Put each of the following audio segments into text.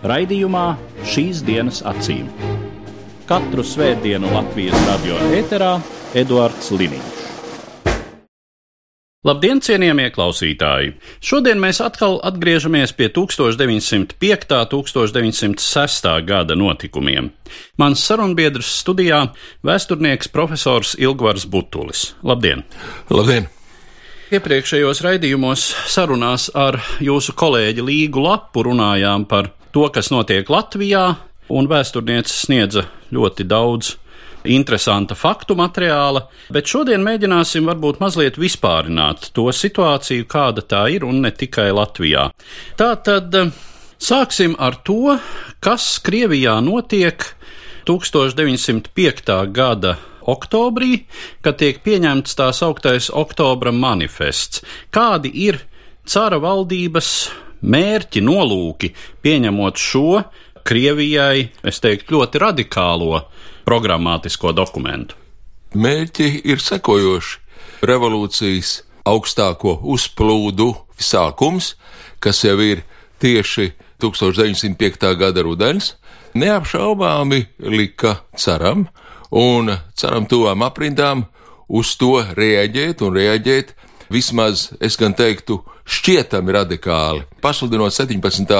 Raidījumā šīs dienas acīm. Katru svētdienu Latvijas radio eterā Eduards Liniņš. Labdien, cienījamie klausītāji! Šodien mēs atkal atgriežamies pie 1905. un 1906. gada notikumiem. Mans sarunbiedrs studijā - vēsturnieks profesors Ilgvars Butulis. Labdien! Labdien! Iepriekšējos raidījumos sarunās ar jūsu kolēģi Līgu Lapu runājām par to, kas notiek Latvijā, un vēsturniece sniedza ļoti daudz interesanta faktu materiāla, bet šodien mēģināsim varbūt mazliet vispārināt to situāciju, kāda tā ir, un ne tikai Latvijā. Tā tad sāksim ar to, kas Krievijā notiek 1905. gada oktobrī, kad tiek pieņemts tā sauktais Oktobra manifests. Kādi ir cara valdības mērķi, nolūki, pieņemot šo Krievijai, es teiktu, ļoti radikālo programmatisko dokumentu? Mērķi ir sekojoši. Revolūcijas augstāko uzplūdu sākums, kas jau ir tieši 1905. gada rudens, neapšaubāmi lika ceram, un ceram tuvām aprindām uz to reaģēt un reaģēt vismaz, es gan teiktu, šķietami radikāli, pasludinot 17.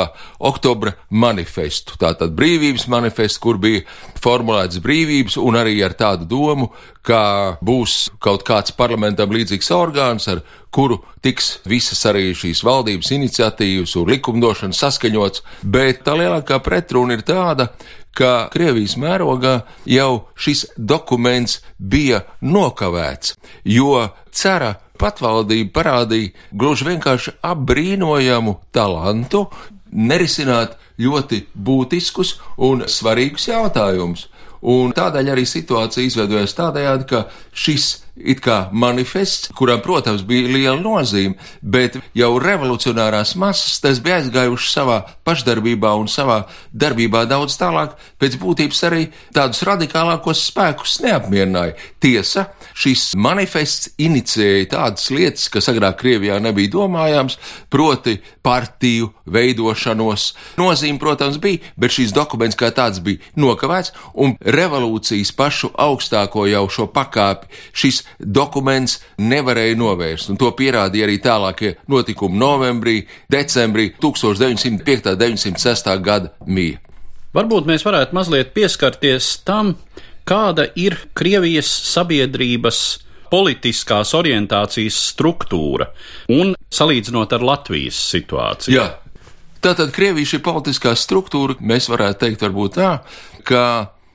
oktobra manifestu. Tātad brīvības manifestu, kur bija formulēts brīvības un arī ar tādu domu, ka būs kaut kāds parlamentam līdzīgs orgāns, ar kuru tiks visas arī šīs valdības iniciatīvas un likumdošana saskaņots, bet tā lielākā pretruna ir tāda, ka Krievijas mērogā jau šis dokuments bija nokavēts, jo cera patvaldība parādīja gluži vienkārši apbrīnojamu talantu nerisināt ļoti būtiskus un svarīgus jautājumus. Un tādēļ arī situācija izveidojās tādējādi, ka šis it kā manifests, kuram, protams, bija liela nozīme, bet jau revolucionārās masas tas bija aizgājuši savā pašdarbībā un savā darbībā daudz tālāk, pēc būtības arī tādus radikālākos spēkus neapmierināja. Tiesa, šis manifests inicijēja tādas lietas, kas agrāk Krievijā nebija domājams, proti partiju veidošanos. Nozīme, protams, bija, bet šīs dokuments kā tāds bija nokavēts, un revolūcijas pašu augstāko jau šo pakāpi šis dokuments nevarēja novērst, un to pierādīja arī tālākie notikumi novembrī, decembrī 1905. un 1906. gada mija. Varbūt mēs varētu mazliet pieskarties tam, kāda ir Krievijas sabiedrības politiskās orientācijas struktūra un salīdzinot ar Latvijas situāciju. Jā. Tātad Krievija šī politiskā struktūra, mēs varētu teikt, varbūt tā, ka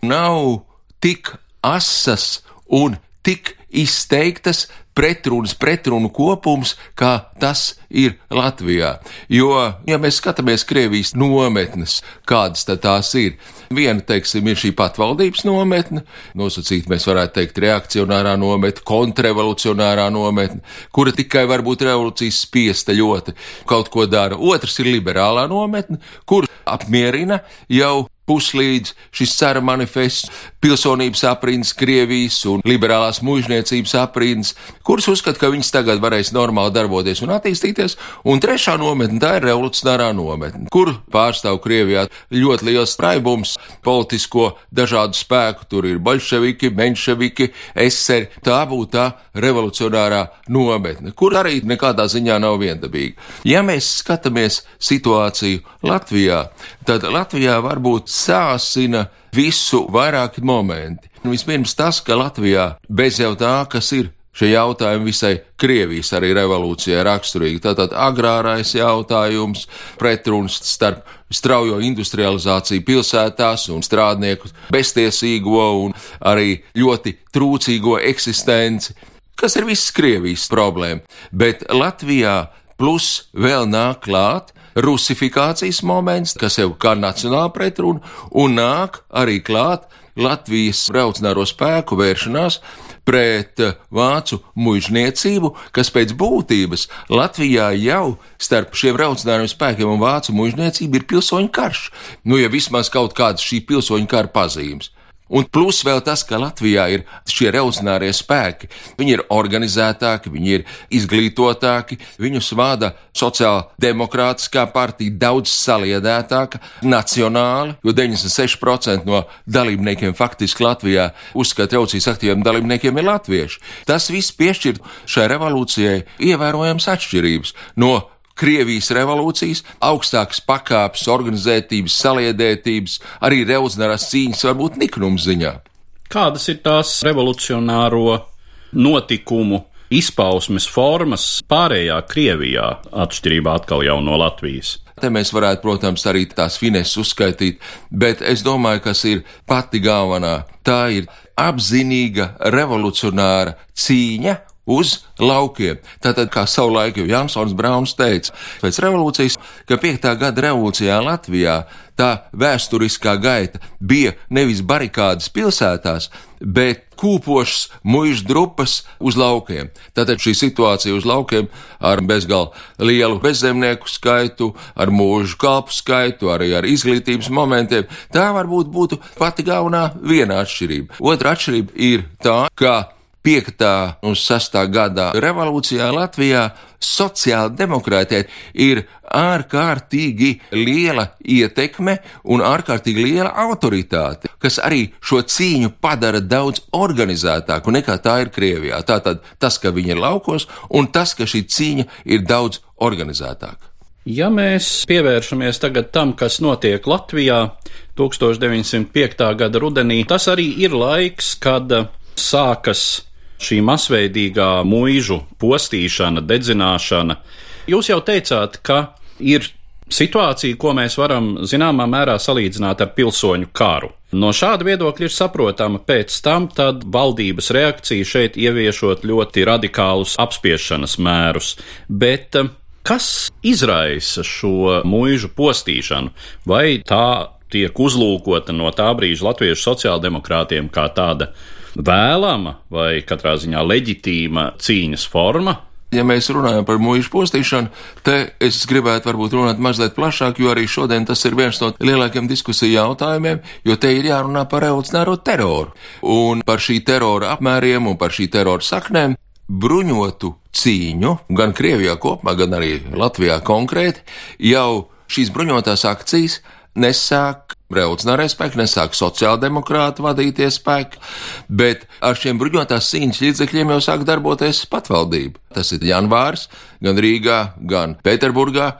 nav tik asas un tik izteiktas pretrunas, pretrunu kopums, kā tas ir Latvijā. Jo, ja mēs skatāmies Krievijas nometnes, kādas tad tās ir, viena, teiksim, ir šī patvaldības nometne, nosacīt mēs varētu teikt reakcionārā nometne, kontrrevolucionārā nometne, kura tikai varbūt revolūcijas spiesta ļoti kaut ko dara. Otrs ir liberālā nometne, kur apmierina jau puslīdz šis cara manifests, pilsonības aprindas Krievijas un liberālās mužniecības aprindas, kuras uzskata, ka viņas tagad varēs normāli darboties un attīstīties, un trešā nometne tā ir revolucionārā nometne, kur pārstāv Krievijā ļoti liels traibums politisko dažādu spēku, tur ir bolševiki, menševiki, eseri, tā būtu tā revolucionārā nometne, kur arī nekādā ziņā nav viendabīga. Ja mēs skatāmies situāciju Latvijā, tad Latvijā varbūt sāsina visu vairāki momenti. Vispirms tas, ka Latvijā bez jau tā, kas ir šie jautājumi visai Krievijas arī revolūcijai raksturīgi. Tātad agrārais jautājums, pretruns starp straujo industrializāciju pilsētās un strādnieku beztiesīgo un arī ļoti trūcīgo eksistenci, kas ir viss Krievijas problēma. Bet Latvijā plus vēl nāk klāt rusifikācijas moments, kas jau kā nacionāla pretruna, un nāk arī klāt Latvijas revolucionāro spēku vēršanās pret eh, vācu mužniecību, kas pēc būtības Latvijā jau starp šiem revolucionāriem spēkiem un vācu mužniecību ir pilsoņu karš. Nu, ja vismaz kaut kādas šī pilsoņu kara pazīmes. Un plus vēl tas, ka Latvijā ir šie revolucionārie spēki. Viņi ir organizētāki, viņi ir izglītotāki, viņus vada sociāla demokrātiskā partija daudz saliedētāka, nacionāli, jo 96% no dalībniekiem faktiski Latvijā uzskata revolūcijas aktīviem dalībniekiem ir latvieši. Tas viss piešķir šai revolūcijai ievērojams atšķirības no Krievijas revolūcijas, augstākas pakāpes, organizētības, saliedētības, arī revolucionārās cīņas, varbūt niknums ziņā. Kādas ir tās revolucionāro notikumu izpausmes formas pārējā Krievijā, atšķirībā atkal jau no Latvijas? Te mēs varētu, protams, arī tās fineses uzskaitīt, bet es domāju, kas ir pati galvenā. Tā ir apzinīga revolucionāra cīņa uz laukiem. Tātad, kā savulaik jau Jansons Brauns teica, pēc revolūcijas, ka 5. gada revolūcijā Latvijā tā vēsturiskā gaita bija nevis barikādas pilsētās, bet kūpošas muīžu drupas uz laukiem. Tātad šī situācija uz laukiem ar bezgalā lielu bezzemnieku skaitu, ar mūžu kalpu skaitu, arī ar izglītības momentiem, tā varbūt būtu pati galvenā viena atšķirība. Otra atšķirība ir tā, ka 5. un 6. gadā revolūcijā Latvijā sociāla demokrātija ir ārkārtīgi liela ietekme un ārkārtīgi liela autoritāte, kas arī šo cīņu padara daudz organizētāku nekā tā ir Krievijā. Tātad tas, ka viņi ir laukos, un tas, ka šī cīņa ir daudz organizētāka. Ja mēs pievēršamies tagad tam, kas notiek Latvijā 1905. gada rudenī, tas arī ir laiks, kad sākas šī masveidīgā mūžu postīšana, dedzināšana. Jūs jau teicāt, ka ir situācija, ko mēs varam zināmā mērā salīdzināt ar pilsoņu karu. No šāda viedokļa ir saprotama pēc tam, valdības reakcija šeit ieviešot ļoti radikālus apspiešanas mērus, bet eh, kas izraisa šo mūžu postīšanu? Vai tā tiek uzlūkota no tā brīža latviešu sociāldemokrātiem kā tāda vēlama vai katrā ziņā leģitīma cīņas forma. Ja mēs runājam par mūža postīšanu, te es gribētu varbūt runāt mazliet plašāk, jo arī šodien tas ir viens no lielākiem diskusiju jautājumiem, jo te ir jārunā par revolucionāro teroru un par šī terora apmēriem un par šī terora saknēm. Bruņotu cīņu, gan Krievijā kopumā, gan arī Latvijā konkrēti, jau šīs bruņotās akcijas nesāk revolucionārais spēks, nesāk sociāldemokrāti vadītie spēki, bet ar šiem bruņotās cīņas līdzekļiem jau sāk darboties patvaldība. Tas ir janvārs, gan Rīgā, gan Pēterburgā.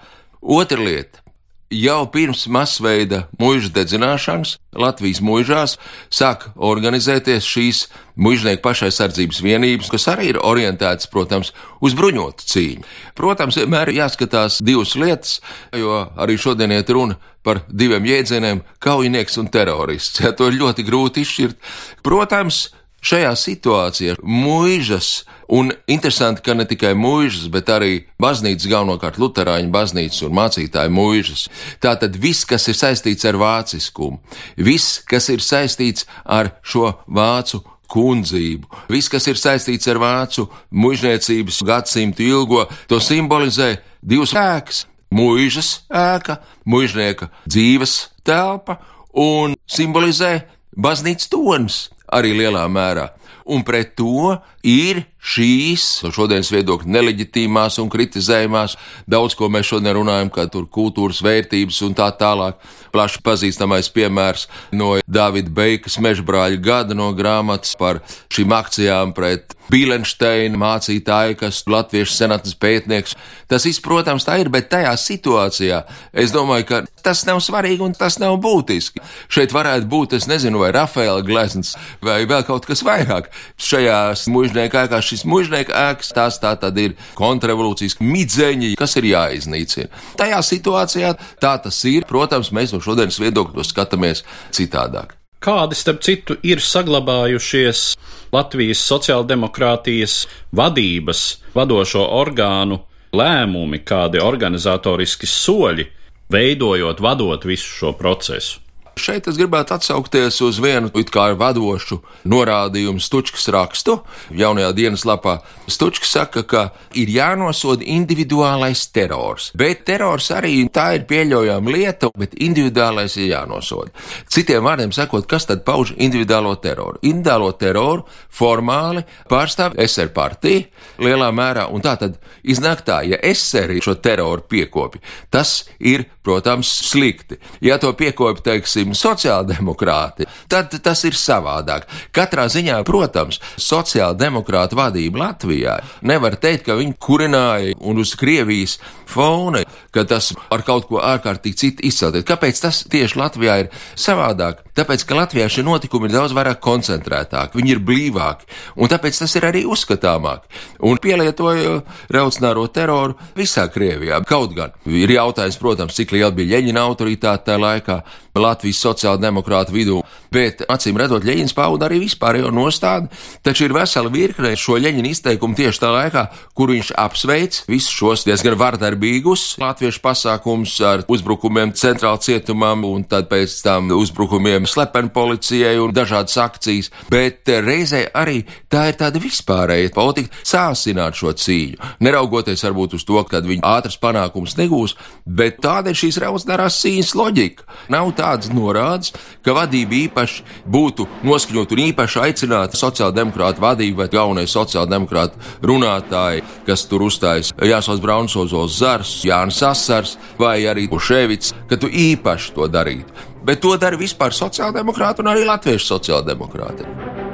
Otra lieta jau pirms masveida mūža dedzināšanas Latvijas mūžās sāk organizēties šīs mužnieku pašaizsardzības vienības, kas arī ir orientētas, protams, uz bruņotu cīņu. Protams, vienmēr ir jāskatās divas lietas, jo arī šodien iet runa par diviem jēdzieniem - kaujinieks un terorists. Ja, to ir ļoti grūti izšķirt. Protams, Šajā situācijā mūžas, un interesanti, ka ne tikai mūžas, bet arī baznīcas, galvenokārt Lutāņu baznīcas un mācītāju mūžas. Tātad viss, kas ir saistīts ar vāciskumu, viss, kas ir saistīts ar šo vācu kundzību. Viss, kas ir saistīts ar vācu mužniecības gadsimtu ilgo, to simbolizē divas ēkas - mūžas ēka, mužnieka dzīves telpa un simbolizē baznīcas tonis arī lielā mērā. Un pret to ir šīs, no šodienas viedokļa, neleģitīmās un kritizējumās, daudz ko mēs šodien runājam, kā tur kultūras vērtības un tā tālāk. Plaši pazīstamais piemērs no Davida Beikas mežbrāļa gada no grāmatas par šīm akcijām pret Bīlensteina mācītāju, kas latviešu senatnes pētnieks. Tas viss, protams, tā ir, bet tajā situācijā es domāju, ka tas nav svarīgi un tas nav būtiski. Šeit varētu būt, es nezinu, vai Rafaela glezns vai vēl kaut kas vairāk. Šajās mužnieka ēkās šis mužnieka ēkas, tās tā tad ir kontrrevolūcijas midzeņi, kas ir jāiznīcina. Tajā situācijā tā tas ir. Protams, mēs no šodienas viedokļa skatāmies citādāk. Kādi, starp citu, ir saglabājušies Latvijas sociāldemokrātijas vadības vadošo orgānu lēmumi, kādi organizatoriski soļi, veidojot, vadot visu šo procesu. Šeit es gribētu atsaukties uz vienu it kā vadošu norādījumu Stučkas rakstu. Jaunajā dienas lapā Stučkas saka, ka ir jānosoda individuālais terors. Bet terors arī tā ir pieļaujama lieta, bet individuālais ir jānosoda. Citiem vārdiem sakot, kas tad pauž individuālo teroru? Individuālo teroru formāli pārstāv SR partija lielā mērā, un tā tad iznāk tā, ja SR šo teroru piekopi, tas ir, protams, slikti. Ja to piekopi, teiksim, sociāldemokrāti, tad tas ir savādāk. Katrā ziņā, protams, sociāldemokrāta vadība Latvijā nevar teikt, ka viņi kurināja un uz Krievijas fona, ka tas ar kaut ko ārkārtīgi citu izcelties. Kāpēc tas tieši Latvijā ir savādāk? Tāpēc, ka Latvijā šie notikumi ir daudz vairāk koncentrētāki, viņi ir blīvāki, un tāpēc tas ir arī uzskatāmāk. Un pielietoja revolucionāro teroru visā Krievijā. Kaut gan ir jautājums, protams, cik liela bija Ļeņina autoritāte tajā laikā Latvijas sociāldemokrātu vidū, bet acīm redzot, Ļeņins pauda arī vispārējo nostādi, taču ir vesela virkne šo Ļeņina izteikumu tieši tā laikā, kur viņš apsveic visus šos diezgan vardarbīgus latviešu pasākumus ar uzbrukumiem centrāla cietumam un tad pēc tam uzbrukumiem slepeni policijai un dažādas akcijas, bet reizē arī tā ir tāda vispārēja politika sāsināt šo cīņu, neraugoties varbūt uz to, ka viņi ātras panākums negūs, bet tāda ir šīs revolucionārās cīņas loģika. Nav tādas norādes, ka vadība īpaši būtu noskaņot un īpaši aicināt sociāldemokrātu vadību vai galvenais sociāldemokrātu runātāji, kas tur uzstājas Jāsos Braunsozos Zars, Jānis Asars vai arī Uševits, ka tu īpaši to darītu bet to dara vispār sociāldemokrāti un arī latviešu sociāldemokrāti.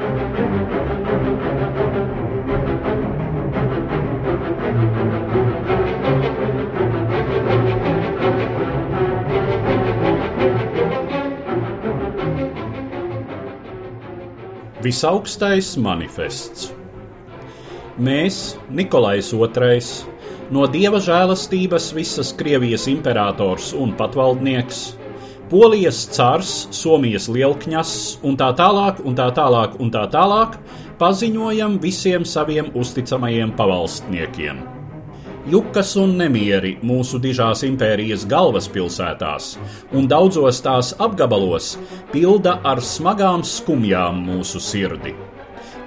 Visaugstais manifests. Mēs, Nikolais II, no dieva žēlastības visas Krievijas imperators un patvaldnieks, Polijas cars, Somijas lielkņas un tā tālāk, un tā tālāk, un tā tālāk, paziņojam visiem saviem uzticamajiem pavalstniekiem. Jukas un nemieri mūsu dižās impērijas galvaspilsētās un daudzos tās apgabalos pilda ar smagām skumjām mūsu sirdi.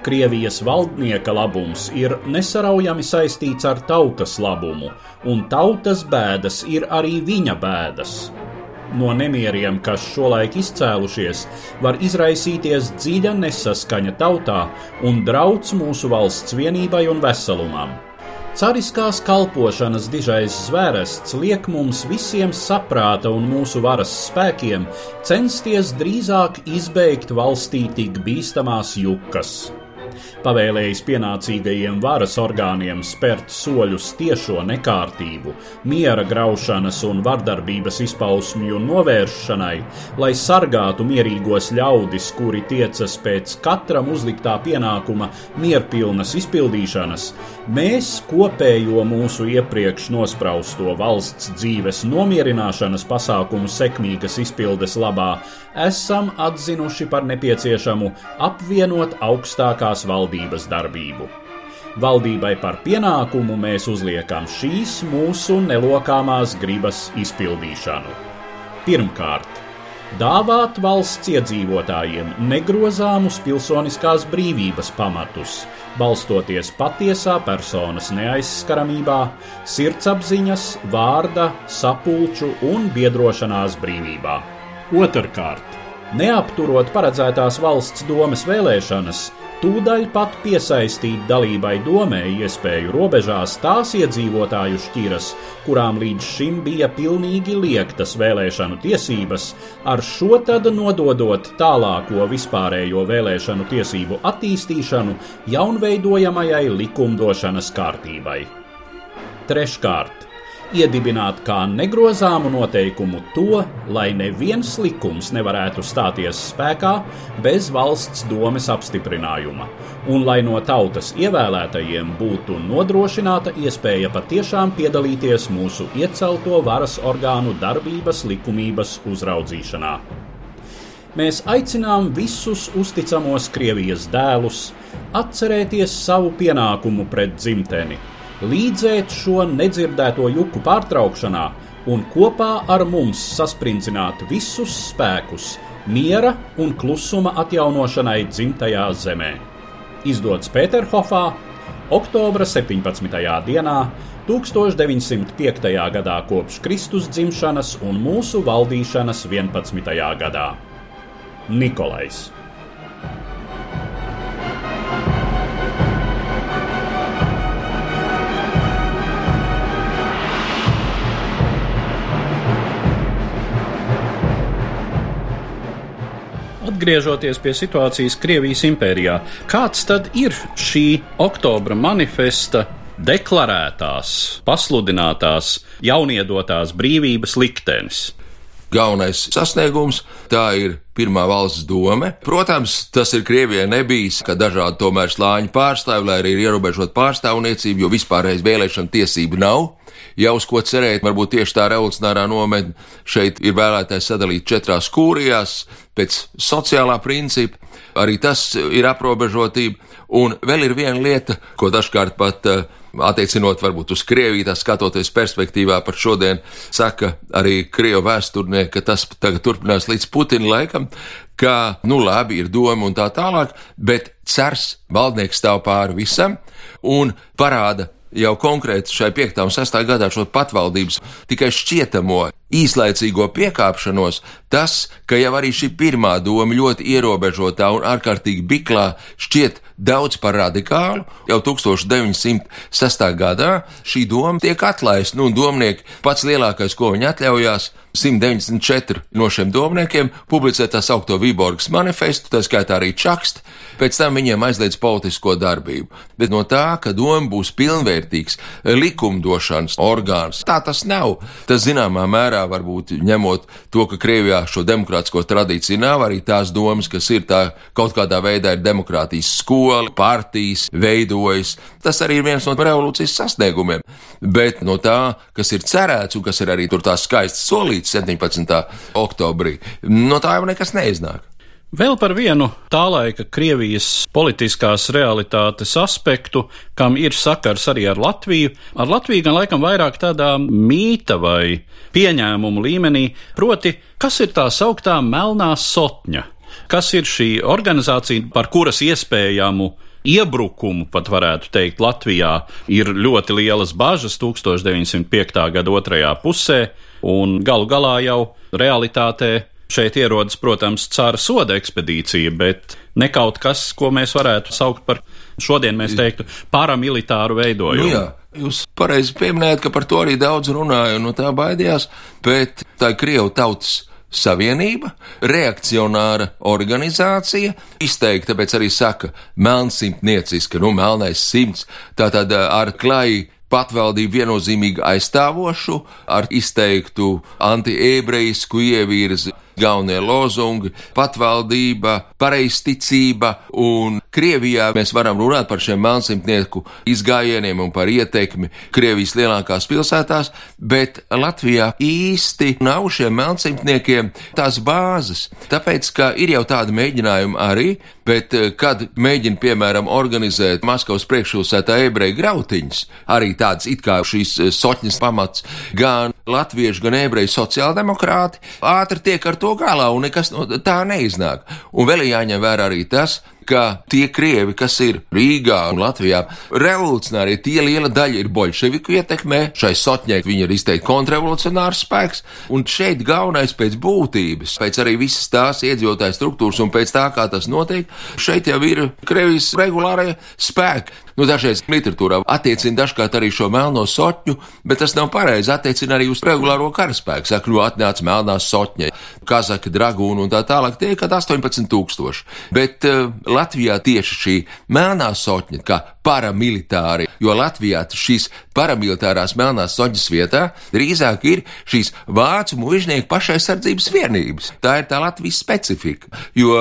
Krievijas valdnieka labums ir nesaraujami saistīts ar tautas labumu, un tautas bēdas ir arī viņa bēdas. No nemieriem, kas šolaik izcēlušies, var izraisīties dziļa nesaskaņa tautā un drauds mūsu valsts vienībai un veselumam. Cariskās kalpošanas dižais zvērests liek mums visiem saprāta un mūsu varas spēkiem censties drīzāk izbeigt valstī tik bīstamās jukas pavēlējis pienācīgajiem varas orgāniem spērt soļus tiešo nekārtību, miera graušanas un vardarbības izpausmju novēršanai, lai sargātu mierīgos ļaudis, kuri tiecas pēc katram uzliktā pienākuma mierpilnas izpildīšanas, mēs kopējo mūsu iepriekš nosprausto valsts dzīves nomierināšanas pasākumu sekmīgas izpildes labā esam atzinuši par nepieciešamu apvienot augstākās valdības darbību. Valdībai par pienākumu mēs uzliekam šīs mūsu nelokāmās gribas izpildīšanu. Pirmkārt, dāvāt valsts iedzīvotājiem negrozāmus pilsoniskās brīvības pamatus, balstoties patiesā personas neaizskaramībā, sirdsapziņas, vārda, sapulču un biedrošanās brīvībā. Otrkārt, neapturot paredzētās valsts domes vēlēšanas, tūdaļ pat piesaistīt dalībai domē iespēju robežās tās iedzīvotāju šķiras, kurām līdz šim bija pilnīgi liektas vēlēšanu tiesības, ar šo tad nododot tālāko vispārējo vēlēšanu tiesību attīstīšanu jaunveidojamajai likumdošanas kārtībai. Treškārt, iedibināt kā negrozāmu noteikumu to, lai neviens likums nevarētu stāties spēkā bez valsts domes apstiprinājuma, un lai no tautas ievēlētajiem būtu nodrošināta iespēja patiešām piedalīties mūsu iecelto varas orgānu darbības likumības uzraudzīšanā. Mēs aicinām visus uzticamos Krievijas dēlus atcerēties savu pienākumu pret dzimteni līdzēt šo nedzirdēto juku pārtraukšanā un kopā ar mums sasprindzināt visus spēkus miera un klusuma atjaunošanai dzimtajā zemē. Izdots Pēterhofā, oktobra 17. dienā, 1905. gadā kopš Kristus dzimšanas un mūsu valdīšanas 11. gadā. Nikolais. Atgriežoties pie situācijas Krievijas impērijā, kāds tad ir šī oktobra manifesta deklarētās, pasludinātās, jauniedotās brīvības liktenis? Galvenais sasniegums. Tā ir pirmā valsts doma. Protams, tas ir Krievijai nebijis, ka dažādi tomēr slāņi pārstāv, lai arī ir ierobežot pārstāvniecību, jo vispārreiz vēlēšana tiesība nav. Ja uz ko cerēt, varbūt tieši tā revolucionārā nometne šeit ir vēlētais sadalīt četrās kūrijās pēc sociālā principa. Arī tas ir aprobežotība. Un vēl ir viena lieta, ko dažkārt pat uh, attiecinot varbūt uz Krieviju, tā skatoties perspektīvā par šodien, saka arī Krievu vēsturnieki, ka tas tagad turpinās līdz Putina laikam, ka, nu labi, ir doma un tā tālāk, bet cers valdnieks stāv pāri visam un parāda jau konkrēti šai 5. un 6. gadā šo patvaldības tikai šķietamo īslaicīgo piekāpšanos, tas, ka jau arī šī pirmā doma ļoti ierobežotā un ārkārtīgi biklā šķiet daudz par radikālu, jau 1906. gadā šī doma tiek atlaista, nu, domnieki pats lielākais, ko viņi atļaujās, 194 no šiem domniekiem publicē tā saukto Viborgas manifestu, tā skaitā arī čakst, pēc tam viņiem aizliedz politisko darbību. Bet no tā, ka doma būs pilnvērtīgs likumdošanas orgāns, tā tas nav. Tas zināmā mērā varbūt ņemot to, ka Krievijā šo demokrātisko tradīciju nav, arī tās domas, kas ir tā kaut kādā veidā ir demokrātijas skola, partijas veidojas. Tas arī ir viens no revolūcijas sasniegumiem. Bet no tā, kas ir cerēts un kas ir arī tur tā skaisti solīts 17. oktobrī, no tā jau nekas neiznāk. Vēl par vienu tā laika Krievijas politiskās realitātes aspektu, kam ir sakars arī ar Latviju. Ar Latviju gan laikam vairāk tādā mīta vai pieņēmumu līmenī, proti, kas ir tā sauktā melnā sotņa, kas ir šī organizācija, par kuras iespējamu iebrukumu, pat varētu teikt, Latvijā ir ļoti lielas bažas 1905. gada otrajā pusē, un galu galā jau realitātē Šeit ierodas, protams, cara soda ekspedīcija, bet ne kaut kas, ko mēs varētu saukt par šodien, mēs teiktu, paramilitāru veidojumu. Nu jā. Jūs pareizi pieminējat, ka par to arī daudz runāja un no tā baidījās, bet tā ir Krievu tautas savienība, reakcionāra organizācija, izteikti tāpēc arī saka melnsimtnieciska, nu, melnais simts, tātad ar klāju patvaldību viennozīmīgi aizstāvošu, ar izteiktu anti-ebreisku ievirzi galvenie lozungi - patvaldība, pareizticība, un Krievijā mēs varam runāt par šiem melnsimtnieku izgājieniem un par ietekmi Krievijas lielākās pilsētās, bet Latvijā īsti nav šiem melnsimtniekiem tās bāzes. Tāpēc, ka ir jau tādi mēģinājumi arī, bet eh, kad mēģina, piemēram, organizēt Maskavas priekšpilsētā ebreju grautiņus, arī tāds it kā šīs eh, soķņas pamats, gan latviešu, gan ebreju sociāldemokrāti, ātri tiek ar to to galā, un nekas no tā neiznāk. Un vēl jāņem vērā arī tas, ka tie krievi, kas ir Rīgā un Latvijā, revolucionāri, tie liela daļa ir bolševiku ietekmē, šai sotņai viņi ir izteikti kontrrevolucionārs spēks, un šeit galvenais pēc būtības, pēc arī visas tās iedzīvotāju struktūras un pēc tā, kā tas notiek, šeit jau ir Krievijas regulārie spēki. Nu, dažreiz literatūrā attiecina dažkārt arī šo melno sotņu, bet tas nav pareizi. Attiecina arī uz regulāro karaspēku. Saka, nu, atnāca melnā sotņa, kazaka, dragūna un tā tālāk. Tie ir kad 18,000. Bet uh, Latvijā tieši šī melnā sotņa, kā paramilitāri, jo Latvijā šīs paramilitārās melnās soņas vietā drīzāk ir šīs vācu mužnieku pašaizsardzības vienības. Tā ir tā Latvijas specifika, jo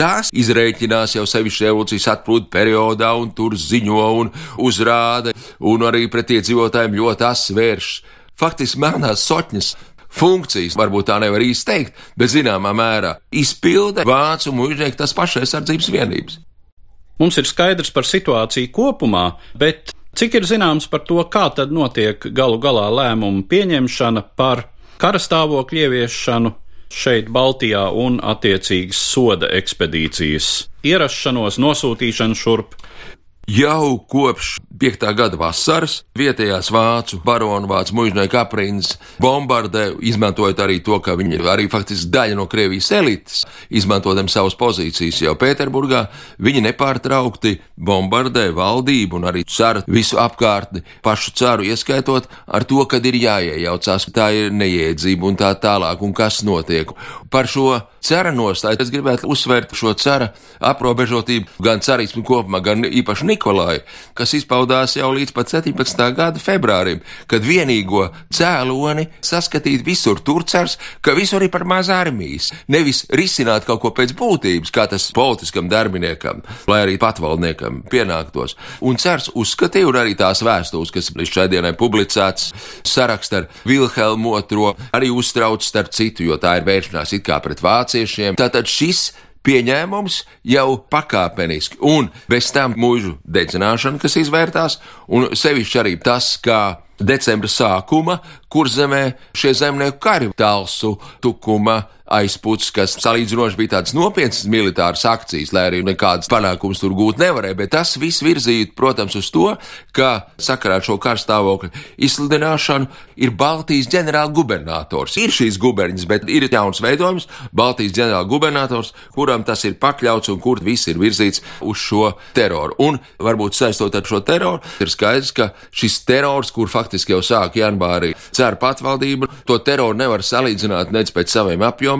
tās izrēķinās jau sevišķi revolūcijas atplūdu periodā un tur ziņo un uzrāda, un arī pret iedzīvotājiem ļoti asvērš. Faktiski melnās soņas funkcijas, varbūt tā nevar īsti teikt, bet zināmā mērā izpilda vācu mužnieku tas pašaizsardzības vienības. Mums ir skaidrs par situāciju kopumā, bet Cik ir zināms par to, kā tad notiek galu galā lēmumu pieņemšana par kara stāvokļa ieviešanu šeit, Baltijā, un attiecīgas soda ekspedīcijas ierašanos, nosūtīšanu šurp? Jau kopš 5. gada vasaras vietējās vācu baronu vācu mužnieku aprīnas bombardē, izmantojot arī to, ka viņi ir arī faktiski daļa no Krievijas elites, izmantojot savas pozīcijas jau Pēterburgā, viņi nepārtraukti bombardē valdību un arī caru visu apkārtni, pašu caru ieskaitot ar to, kad ir jāiejaucās, tā ir neiedzība un tā tālāk, un kas notiek. Par šo cara nostāju es gribētu uzsvērt šo cara aprobežotību gan carismu kopumā, gan īpaši Nikolai, kas izpaudās jau līdz pat 17. gada februārim, kad vienīgo cēloni saskatīt visur turcars, ka visur ir par maz armijas, nevis risināt kaut ko pēc būtības, kā tas politiskam darbiniekam, lai arī patvaldniekam pienāktos. Un cers uzskatīja, un arī tās vēstules, kas līdz šai dienai publicēts, saraksta ar Vilhelmu II, arī uztrauc starp citu, jo tā ir vēršanās it kā pret vāciešiem. Tātad šis pieņēmums jau pakāpeniski, un bez tam mūžu dedzināšana, kas izvērtās, un sevišķi arī tas, kā decembra sākuma, kur zemē šie zemnieku kari talsu, tukuma, aizputs, kas salīdzinoši bija tādas nopietnas militāras akcijas, lai arī nekādas panākumus tur gūt nevarēja, bet tas viss virzīja, protams, uz to, ka sakarā ar šo karstāvokļu izsludināšanu ir Baltijas ģenerāla gubernators. Ir šīs guberņas, bet ir jauns veidojums, Baltijas ģenerāla gubernators, kuram tas ir pakļauts un kur viss ir virzīts uz šo teroru. Un varbūt saistot ar šo teroru, ir skaidrs, ka šis terors, kur faktiski jau sāk janvārī ceru patvaldību, to teroru nevar salīdzināt nec pēc saviem apjomiem.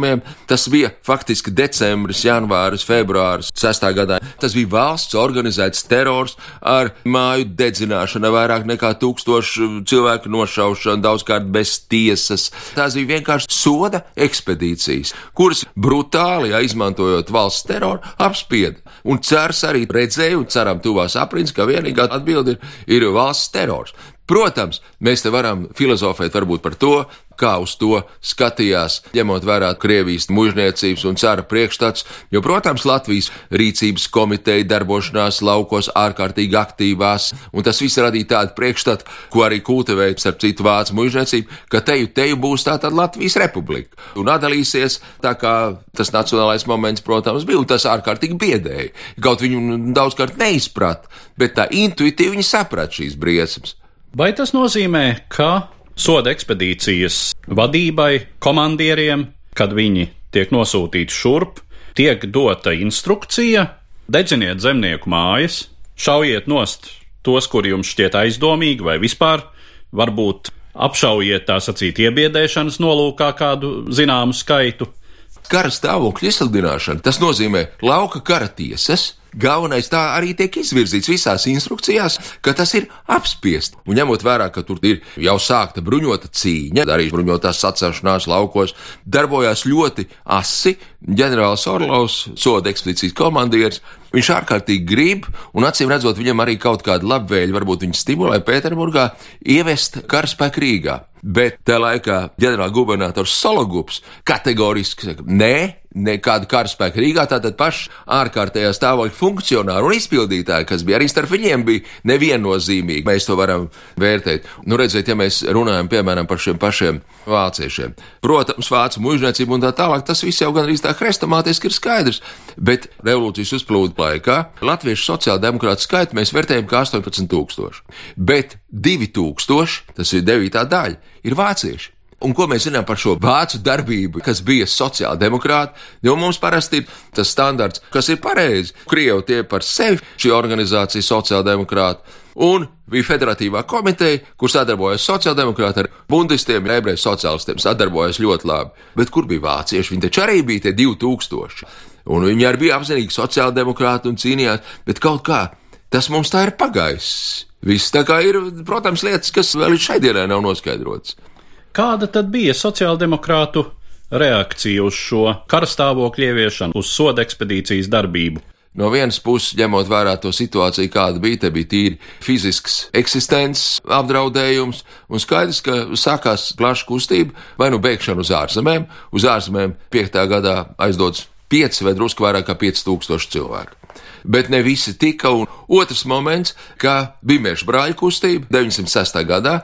Tas bija faktiski decembris, janvāris, februāris 6. gadā. Tas bija valsts organizēts terors ar māju dedzināšanu, vairāk nekā tūkstošu cilvēku nošaušanu, daudzkārt bez tiesas. Tās bija vienkārši soda ekspedīcijas, kuras brutāli, ja, izmantojot valsts teroru, apspieda. Un cers arī redzēja, un ceram, tuvās aprīns, ka vienīgā atbilde ir, ir valsts terors. Protams, mēs te varam filozofēt varbūt par to, kā uz to skatījās, ņemot vērā Krievijas mužniecības un cara priekšstats, jo, protams, Latvijas rīcības komiteja darbošanās laukos ārkārtīgi aktīvās, un tas viss radīja tādu priekšstatu, ko arī kultivēja starp citu vācu mužniecību, ka teju teju būs tā tad Latvijas republika, un atdalīsies tā kā tas nacionālais moments, protams, bija, un tas ārkārtīgi biedēja. Kaut viņu daudzkārt neizprat, bet tā intuitīvi viņi saprat šīs briesmas. Vai tas nozīmē, ka soda ekspedīcijas vadībai, komandieriem, kad viņi tiek nosūtīti šurp, tiek dota instrukcija: dedziniet zemnieku mājas, šaujiet nost tos, kuri jums šķiet aizdomīgi, vai vispār varbūt apšaujiet tā sacīt iebiedēšanas nolūkā kādu zināmu skaitu. Kara stāvokļa izsludināšana tas nozīmē lauka kara tiesas, Galvenais tā arī tiek izvirzīts visās instrukcijās, ka tas ir apspiest. Un ņemot vērā, ka tur ir jau sākta bruņota cīņa, arī bruņotās sacelšanās laukos, darbojās ļoti asi. Ģenerālis Orlovs, soda ekspedīcijas komandieris, viņš ārkārtīgi grib, un acīm redzot, viņam arī kaut kāda labvēļa, varbūt viņš stimulē Pēterburgā ievest karaspēku Rīgā. Bet tajā laikā ģenerālgubernators Sologups kategoriski saka, nē, nekādu karaspēku Rīgā, tātad paši ārkārtējā stāvokļa funkcionāri un izpildītāji, kas bija arī starp viņiem, bija neviennozīmīgi. Mēs to varam vērtēt. Nu, redziet, ja mēs runājam piemēram par šiem pašiem vāciešiem. Protams, vācu mužniecība un tā tālāk, tas viss jau gandrīz tā hrestomātiski ir skaidrs, bet revolūcijas uzplūdu laikā latviešu sociāldemokrātu skaitu mēs vērtējam kā 18,000, bet 2,000, tas ir 9. daļa, ir vācieši. Un ko mēs zinām par šo vācu darbību, kas bija sociāldemokrāti? Jo mums parasti ir tas standarts, kas ir pareizi. Krievi tie par sevi šī organizācija sociāldemokrāti. Un bija federatīvā komiteja, kur sadarbojas sociāldemokrāti ar bundistiem, ebreju sociālistiem, sadarbojas ļoti labi. Bet kur bija vācieši? Viņi taču arī bija tie 2000. Un viņi arī bija apzinīgi sociāldemokrāti un cīnījās, bet kaut kā tas mums tā ir pagājis. Viss tā kā ir, protams, lietas, kas vēl līdz šai dienai nav noskaidrotas. Kāda tad bija sociāldemokrātu reakcija uz šo karstāvokļu ieviešanu, uz soda ekspedīcijas darbību? No vienas puses, ņemot vērā to situāciju, kāda bija, te bija tīri fizisks eksistences apdraudējums, un skaidrs, ka sākās plaša kustība, vai nu bēgšana uz ārzemēm, uz ārzemēm 5. gadā aizdodas 5 vai drusku vairāk kā 5000 cilvēku. Bet ne visi tika. Un otrs moments, ka bija meža brāļu kustība 906. gadā,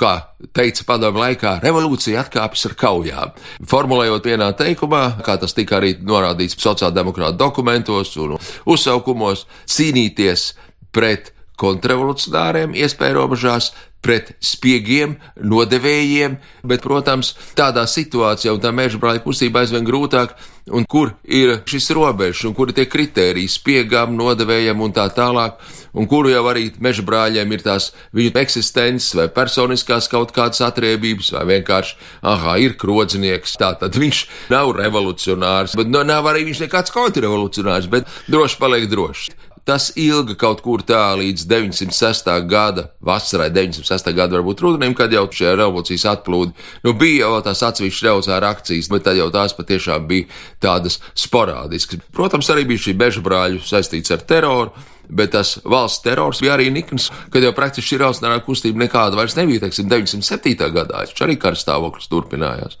kā teica padomu laikā, revolūcija atkāpjas ar kaujām. Formulējot vienā teikumā, kā tas tika arī norādīts sociāldemokrāta dokumentos un uzsaukumos, cīnīties pret kontrrevolucionāriem, iespēja robežās, pret spiegiem, nodevējiem, bet, protams, tādā situācijā un tā meža brāļa kustība aizvien grūtāk, un kur ir šis robežs, un kur ir tie kriteriji spiegām, nodevējiem un tā tālāk, un kuru jau arī meža brāļiem ir tās viņu eksistences vai personiskās kaut kādas atriebības, vai vienkārši, ah, ir krodznieks, tā tad viņš nav revolucionārs, bet nu, nav arī viņš nekāds kontrrevolucionārs, bet droši paliek drošs. Tas ilga kaut kur tā līdz 906. gada vasarai, 906. gada varbūt rudenim, kad jau šie revolūcijas atplūdi. Nu, bija jau tās atsevišķas revolucionāra akcijas, bet tad jau tās patiešām bija tādas sporādiskas. Protams, arī bija šī beža brāļu saistīts ar teroru. Bet tas valsts terors bija arī nikns, kad jau praktiski šī revolucionārā kustība nekāda vairs nebija. Teiksim, 907. gadā tas arī karstāvoklis turpinājās.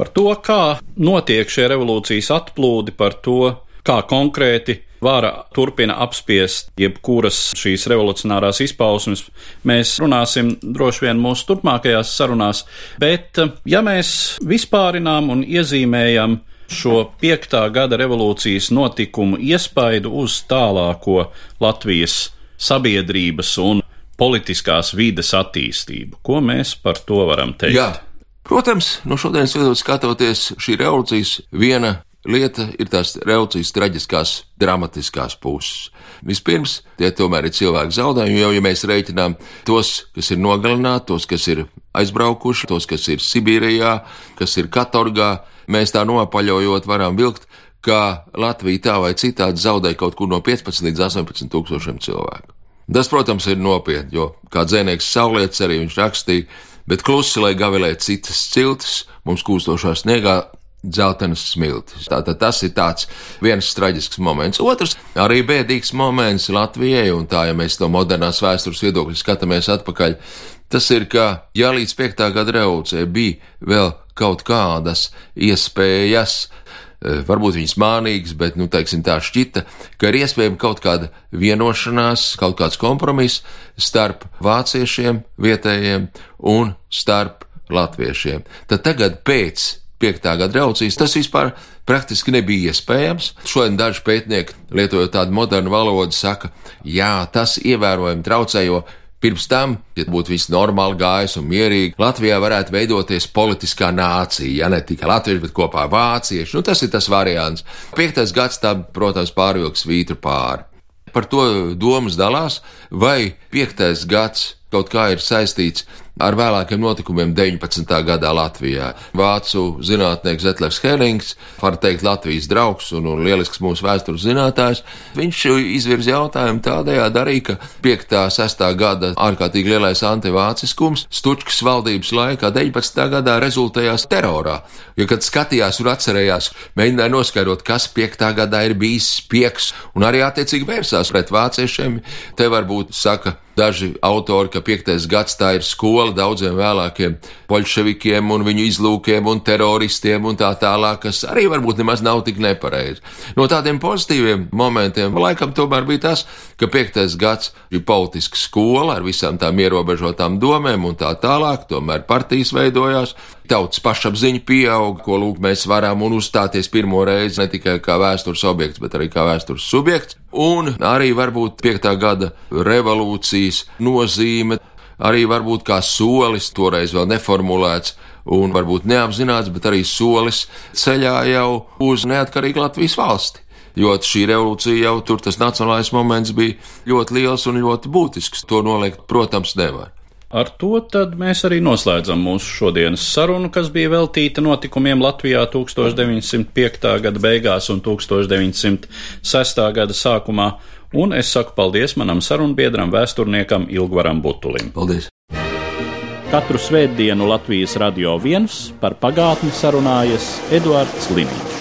Par to, kā notiek šie revolūcijas atplūdi, par to, kā konkrēti vara turpina apspiest jebkuras šīs revolucionārās izpausmes. Mēs runāsim droši vien mūsu turpmākajās sarunās, bet ja mēs vispārinām un iezīmējam šo piektā gada revolūcijas notikumu iespaidu uz tālāko Latvijas sabiedrības un politiskās vides attīstību. Ko mēs par to varam teikt? Jā. Protams, no šodienas viedokļa skatoties, šī revolūcijas viena lieta ir tās revolūcijas traģiskās, dramatiskās puses. Vispirms, tie tomēr ir cilvēku zaudējumi, jo, ja mēs reiķinām tos, kas ir nogalināti, tos, kas ir aizbraukuši, tos, kas ir Sibīrijā, kas ir Katorgā, mēs tā nopaļojot varam vilkt, ka Latvija tā vai citādi zaudēja kaut kur no 15 līdz 18 tūkstošiem cilvēku. Tas, protams, ir nopietni, jo, kā dzēnieks Saulietis arī viņš rakstīja, bet klusi, lai gavilē citas ciltis, mums kūstošā sniegā dzeltenas smiltis. Tātad tas ir tāds viens traģisks moments. Otrs arī bēdīgs moments Latvijai, un tā, ja mēs no modernās vēstures viedokļa skatāmies atpakaļ, tas ir, ka, ja līdz 5. gada revolūcijai bija vēl kaut kādas iespējas, eh, varbūt viņas mānīgas, bet, nu, teiksim, tā šķita, ka ir iespējama kaut kāda vienošanās, kaut kāds kompromiss starp vāciešiem, vietējiem un starp latviešiem. Tad tagad pēc 5. gada revolūcijas, tas vispār praktiski nebija iespējams. Šodien daži pētnieki, lietojot tādu modernu valodu, saka, jā, tas ievērojami traucē, jo Pirms tam, ja būtu viss normāli gājis un mierīgi, Latvijā varētu veidoties politiskā nācija, ja ne tikai latvieši, bet kopā vācieši. Nu, tas ir tas variants. Piektais gads tam, protams, pārvilks vītru pāri. Par to domas dalās, vai piektais gads kaut kā ir saistīts ar vēlākiem notikumiem 19. gadā Latvijā. Vācu zinātnieks Zetlers Herings, var teikt Latvijas draugs un, un lielisks mūsu vēstures zinātājs, viņš izvirza jautājumu tādējādi arī, ka 5. 6. gada ārkārtīgi lielais antivāciskums Stučkas valdības laikā 19. gadā rezultējās terorā. Jo, kad skatījās un atcerējās, mēģināja noskaidrot, kas 5. gadā ir bijis spiegs un arī attiecīgi vērsās pret vāciešiem, te varbūt saka, daži autori, ka piektais gads tā ir skola daudziem vēlākiem bolševikiem un viņu izlūkiem un teroristiem un tā tālāk, kas arī varbūt nemaz nav tik nepareizi. No tādiem pozitīviem momentiem laikam tomēr bija tas, ka piektais gads ir politiska skola ar visām tām ierobežotām domēm un tā tālāk, tomēr partijas veidojās, tautas pašapziņa pieauga, ko lūk mēs varam un uzstāties pirmo reizi ne tikai kā vēstures objekts, bet arī kā vēstures subjekts. Un arī varbūt piektā gada revolūcijas nozīme arī varbūt kā solis, toreiz vēl neformulēts un varbūt neapzināts, bet arī solis ceļā jau uz neatkarīgu Latvijas valsti. Jo šī revolūcija jau tur tas nacionālais moments bija ļoti liels un ļoti būtisks. To noliegt, protams, nevar. Ar to mēs arī noslēdzam mūsu šodienas sarunu, kas bija veltīta notikumiem Latvijā 1905. gada beigās un 1906. gada sākumā un es saku paldies manam sarunbiedram, vēsturniekam Ilgvaram Butulim. Paldies! Katru svētdienu Latvijas radio viens par pagātni sarunājas Eduards Līniju.